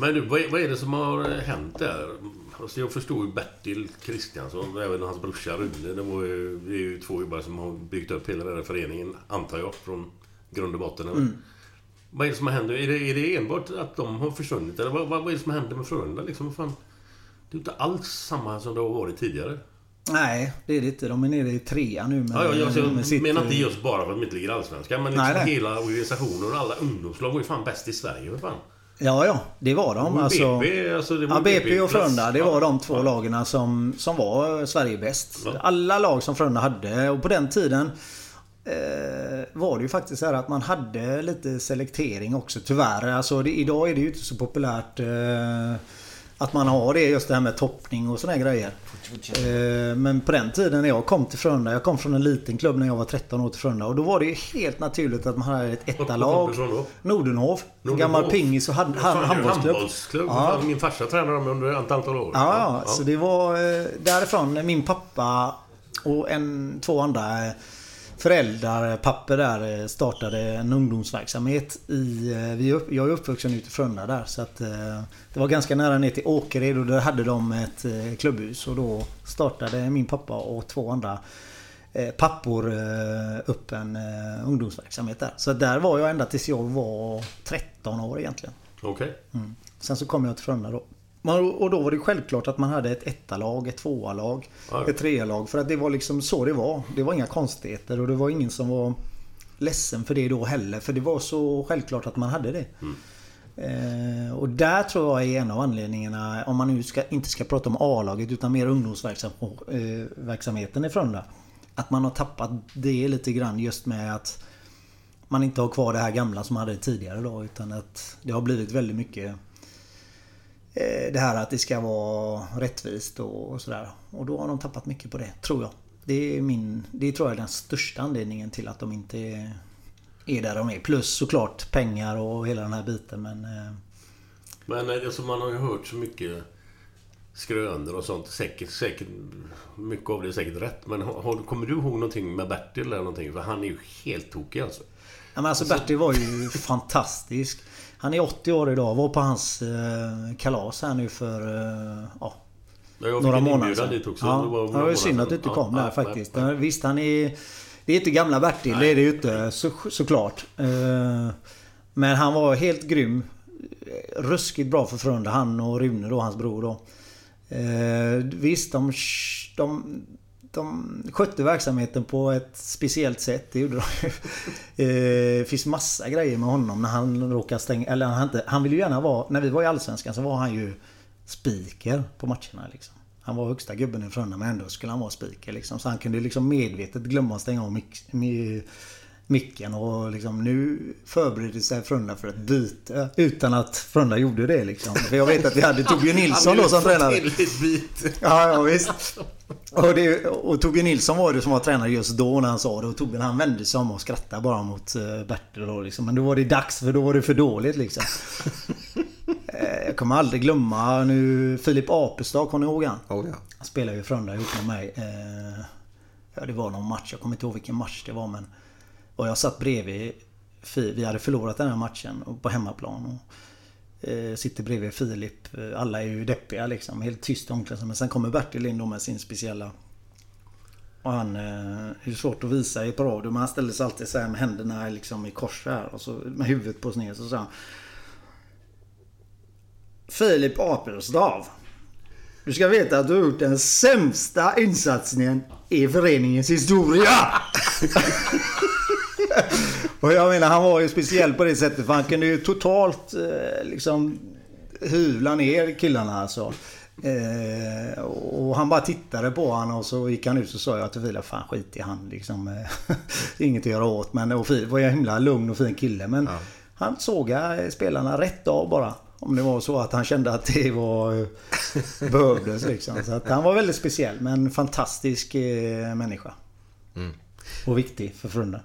Men du, vad är, vad är det som har hänt där? Alltså jag förstår ju Bertil Kristiansson även hans brorsa Rune. Det, var ju, det är ju två gubbar som har byggt upp hela den här föreningen, antar jag, från grund och botten. Mm. Vad är det som har hänt? Är det, är det enbart att de har försvunnit? Eller vad, vad, är det som händer med Frölunda? Liksom, fan, det är inte alls samma som det har varit tidigare. Nej, det är det inte. De är nere i trea nu med, ja, jag, jag, med sitt... menar inte just bara för att de inte ligger i Allsvenskan. Men liksom nej, hela organisationen och alla ungdomslag var ju fan bäst i Sverige. Fan. Ja, ja. Det var de. Det alltså, BP, alltså det var ja, BP, BP och Frölunda. Det var ja, de två ja. lagen som, som var Sverige bäst. Ja. Alla lag som Frölunda hade. Och på den tiden eh, var det ju faktiskt så här att man hade lite selektering också tyvärr. Alltså det, idag är det ju inte så populärt eh, att man har det just det här med toppning och såna här grejer. Eh, men på den tiden när jag kom till Frölunda. Jag kom från en liten klubb när jag var 13 år till Frölunda. Och då var det ju helt naturligt att man hade ett ettalag. Nordenhov. En gammal pingis och hand, hand, handbollsklubb. handbollsklubb. Ja. Min farsa tränade dem under ett antal år. Ja, ja, så det var eh, därifrån min pappa och en, två andra eh, föräldrar, papper där eh, startade en ungdomsverksamhet i... eh, jag är uppvuxen ute i Frölunda där så att eh, det var ganska nära ner till Åkered och där hade de ett klubbhus och då startade min pappa och två andra pappor upp en ungdomsverksamhet där. Så där var jag ända tills jag var 13 år egentligen. Okej. Sen så kom jag till Frölunda då. Man- Och då var det självklart att man hade ett ettalag, ett tvåalag, Ja, ett trealag. För att det var liksom så det var. Det var inga konstigheter och det var ingen som var ledsen för det då heller. För det var så självklart att man hade det. Eh, och där tror jag är en av anledningarna, om man nu ska, inte ska prata om A-laget utan mer ungdomsverksamheten i Frölunda. Att man har tappat det lite grann just med att man inte har kvar det här gamla som man hade tidigare då. Utan att det har blivit väldigt mycket eh, Eh, det här att det ska vara rättvist och, sådär. Och då har de tappat mycket på det, tror jag. Det är min... Det tror jag är den största anledningen till att de inte är, där de är. Plus såklart pengar och hela den här biten men... Eh, men eh, alltså, man har ju hört så mycket skrönor och sånt. Säkert, säkert, mycket av det är säkert rätt. Men har, kommer du ihåg någonting med Bertil eller någonting? För han är ju helt tokig alltså. Ja, men alltså Bertil var ju fantastisk. Han är 80 år idag. Var på hans eh, kalas här nu för eh, ja, några månader sedan. dit också. Ja, Det var det några var synd att du inte kom Ja, där nej, faktiskt. nej, nej. Visst, han är... Det är inte gamla Bertil, det är det ju inte så, såklart. Eh, Men han var helt grym. Ruskigt bra för Frölunda. Han och Rune då, hans bror då. Eh, Visst, de, de, de skötte verksamheten på ett speciellt sätt. Det gjorde de ju. Eh, Det finns massa grejer med honom när han råkar stänga... Eller han, inte, han ville ju gärna vara... När vi var i Allsvenskan så var han ju speaker på matcherna liksom. Han var högsta gubben i Frölunda men ändå skulle han vara speaker liksom. Så han kunde liksom medvetet glömma att stänga av mix, micken och liksom nu förbereder sig Frölunda för ett byte. Utan att Frölunda gjorde det liksom. För jag vet att vi hade Torbjörn Nilsson då som tränare. Ja, ja visst. Och, det, och Torbjörn Nilsson var det som var tränare just då när han sa det. Och Torbjörn han vände sig om och skrattade bara mot eh, Bertil då liksom. Men då var det dags för då var det för dåligt liksom. Eh, jag kommer aldrig glömma nu Filip Apestad, kommer ni ihåg han? Oh, ja. Han spelade ju Frölunda ihop med mig. Eh, ja, det var någon match. Jag kommer inte ihåg vilken match det var men... Och jag satt bredvid... Vi hade förlorat den här matchen på hemmaplan. Och, eh, sitter bredvid Filip. Alla är ju deppiga liksom. Helt tyst i omklädningsrummet. Men sen kommer Bertil in då med sin speciella... Och han... Eh, det är svårt att visa i på radio. Men han ställde sig alltid så här med händerna liksom i kors här. Och så med huvudet på sned. Så sa han... Filip Apelstav. Du ska veta att du har gjort den sämsta insatsningen i föreningens historia. och jag menar han var ju speciell på det sättet för han kunde ju totalt eh, liksom hyvla ner killarna alltså. Eh, och han bara tittade på honom och så gick han ut och sa jag till Filip fan skit i han liksom. Eh, inget att göra åt men och Filip var ju en himla lugn och fin kille men ja. han sågade spelarna rätt av bara. Om det var så att han kände att det var behövdes liksom. Så att han var väldigt speciell men fantastisk eh, människa. Mm. Och viktig för Frölunda.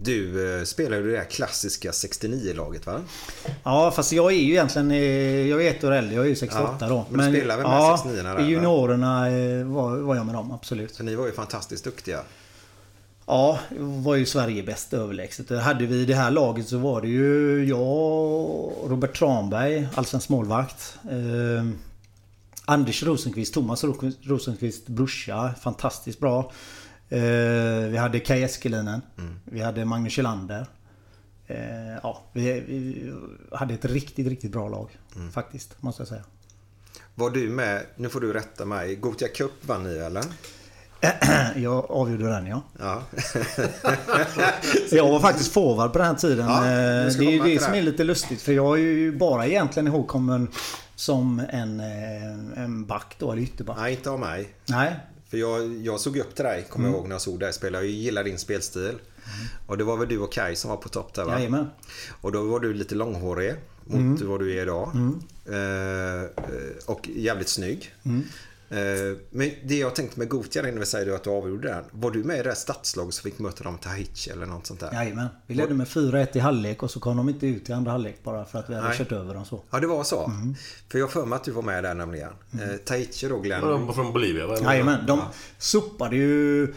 Du eh, spelade ju det där klassiska 69-laget va? Ja fast jag är ju egentligen eh, Jag är ett år äldre, jag är ju 68 ja, då. Men, du spelade med ja, 69 där? I juniorerna eh, var, var jag med dem, absolut. Så ni var ju fantastiskt duktiga. Ja, var ju Sverige bäst överlägset. Hade vi det här laget så var det ju jag, Robert Tranberg, allsvensk målvakt. Eh, Anders Rosenqvist, Thomas Rosenqvist brorsa, fantastiskt bra. Eh, vi hade Kaj Eskelinen. Mm. Vi hade Magnus Kjellander. Eh, ja, vi, vi, hade ett riktigt, riktigt bra lag. Mm. Faktiskt, måste jag säga. Var du med, nu får du rätta mig, Gotia Cup vann ni eller? Jag avgjorde den ja. ja. jag var faktiskt forward på den tiden. Ja, eh, det är ju det som är lite lustigt för jag är ju bara egentligen ihågkommen som en, en back då, eller ytterback. Nej, inte av mig. Nej. För jag, jag såg upp till dig, kommer mm. jag ihåg när jag såg dig spela. Jag gillar din spelstil. Mm. Och det var väl du och Kai som var på topp där va? Jajamän. Och då var du lite långhårig mot mm. vad du är idag. Mm. Eh, och jävligt snygg. Eh, men det jag tänkte med Gotia när vi säger att du avgjorde den. Var du med i det stadslaget som fick möta dem Tahichi eller något sånt där? Jajamän. Vi ledde med 4-1 i halvlek och så kom de inte ut i andra halvlek bara för att vi hade Nej. kört över dem så. Ja, det var så? Mm. För jag för mig att du var med där nämligen. Mm. Eh, Tahichi då Glenn. De var från Bolivia va? Jajamän. De sopade ju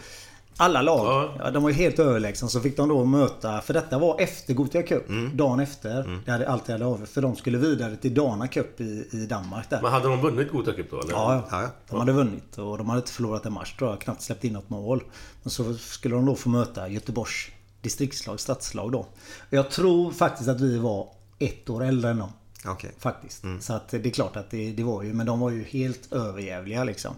alla lag. Ja. ja. de var ju helt överlägsna. Så fick de då möta, för detta var efter Gothia Cup. Mm. Dagen efter. Mm. Det hade alltid hade avgjort. För de skulle vidare till Dana Cup i, i Danmark där. Men hade de vunnit Gothia Cup då? Eller? Ja, ja, de hade vunnit. Och de hade inte förlorat en match tror jag. Knappt släppt in något mål. Men så skulle de då få möta Göteborgs distriktslag, stadslag då. Jag tror faktiskt att vi var ett år äldre än dem. Okay. Faktiskt. Mm. Så att det är klart att det, det var ju, men de var ju helt överjävliga liksom.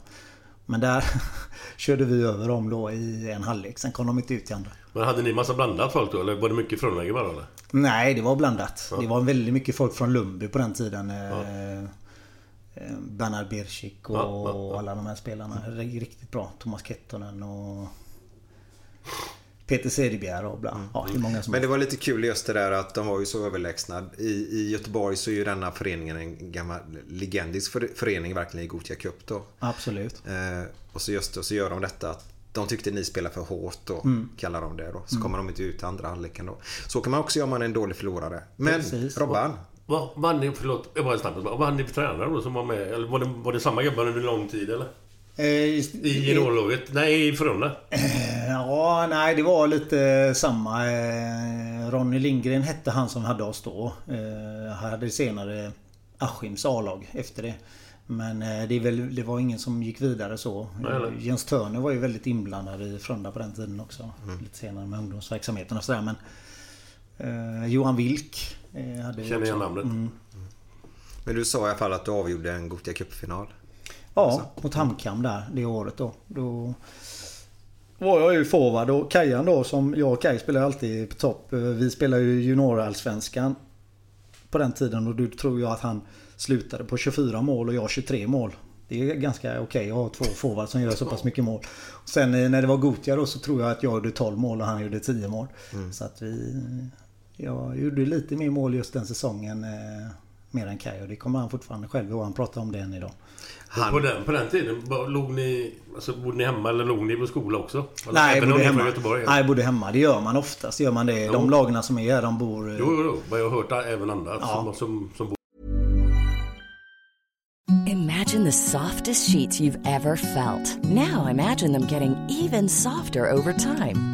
Men där körde vi över dem då i en halvlek. Sen kom de inte ut i andra. Men hade ni massa blandat folk då? Eller var det mycket frånläge bara? Eller? Nej, det var blandat. Ja. Det var väldigt mycket folk från Lundby på den tiden. Ja. Eh, eh, Bernard Berchik och ja, alla de här spelarna. Riktigt bra. Thomas Kettonen och... Peter Cederbjer och bla. Mm. Ja, hur många som Men det var lite kul just det där att de var ju så överlägsna. I, i Göteborg så är ju denna föreningen en gammal legendisk förening verkligen i Gothia Cup då. Absolut. Eh, och så just och så gör de detta att de tyckte ni spelar för hårt då, mm. kallar de det då. Så mm. kommer de inte ut andra halvleken då. Så kan man också göra om man är en dålig förlorare. Men Precis. Robban. Vad vann ni, förlåt, jag bara snabbt. Vad vann ni för tränare då som var med? Eller var det, var det samma gubbar under lång tid eller? Eh, I juniorlaget? Nej, i Frölunda? Eh, ja, nej det var lite samma. Eh, Ronny Lindgren hette han som hade oss då. Han hade senare Askims A-lag efter det. Men det, väl, det, var ingen som gick vidare så. Nej, Jens Törner var ju väldigt inblandad i Frölunda på den tiden också. Mm. Lite senare med ungdomsverksamheten och sådär. Men eh, Johan Wilk eh, hade Känner igen namnet. Mm. Men du sa i alla fall att du avgjorde en Gothia Cup-final. Ja, mot Hamkam där det året då. Då var jag ju forward och Kajan då som jag och Kaj spelar alltid på topp. Vi spelar ju juniorallsvenskan på den tiden och då tror jag att han slutade på 24 mål och jag 23 mål. Det är ganska okej att ha två forwards som gör så pass mycket mål. Sen eh, när det var Gotia då så tror jag att jag gjorde 12 mål och han gjorde 10 mål. Så att vi... Jag gjorde lite mer mål just den säsongen. Mer än Kaj och det kommer han fortfarande själv ihåg. Han pratar om det än idag. Och På, den, på den tiden, låg ni, alltså, bodde ni hemma eller låg ni på skola också? Eller, Nej, jag bodde hemma. Göteborg? Nej, jag bodde hemma. Det gör man oftast. Gör man det. De lagarna som är här, de bor... eh, Jo, jo, jo. Men jag har hört även andra Ja. som, som, som bor Imagine the softest sheets you've ever felt. Now imagine them getting even softer over time.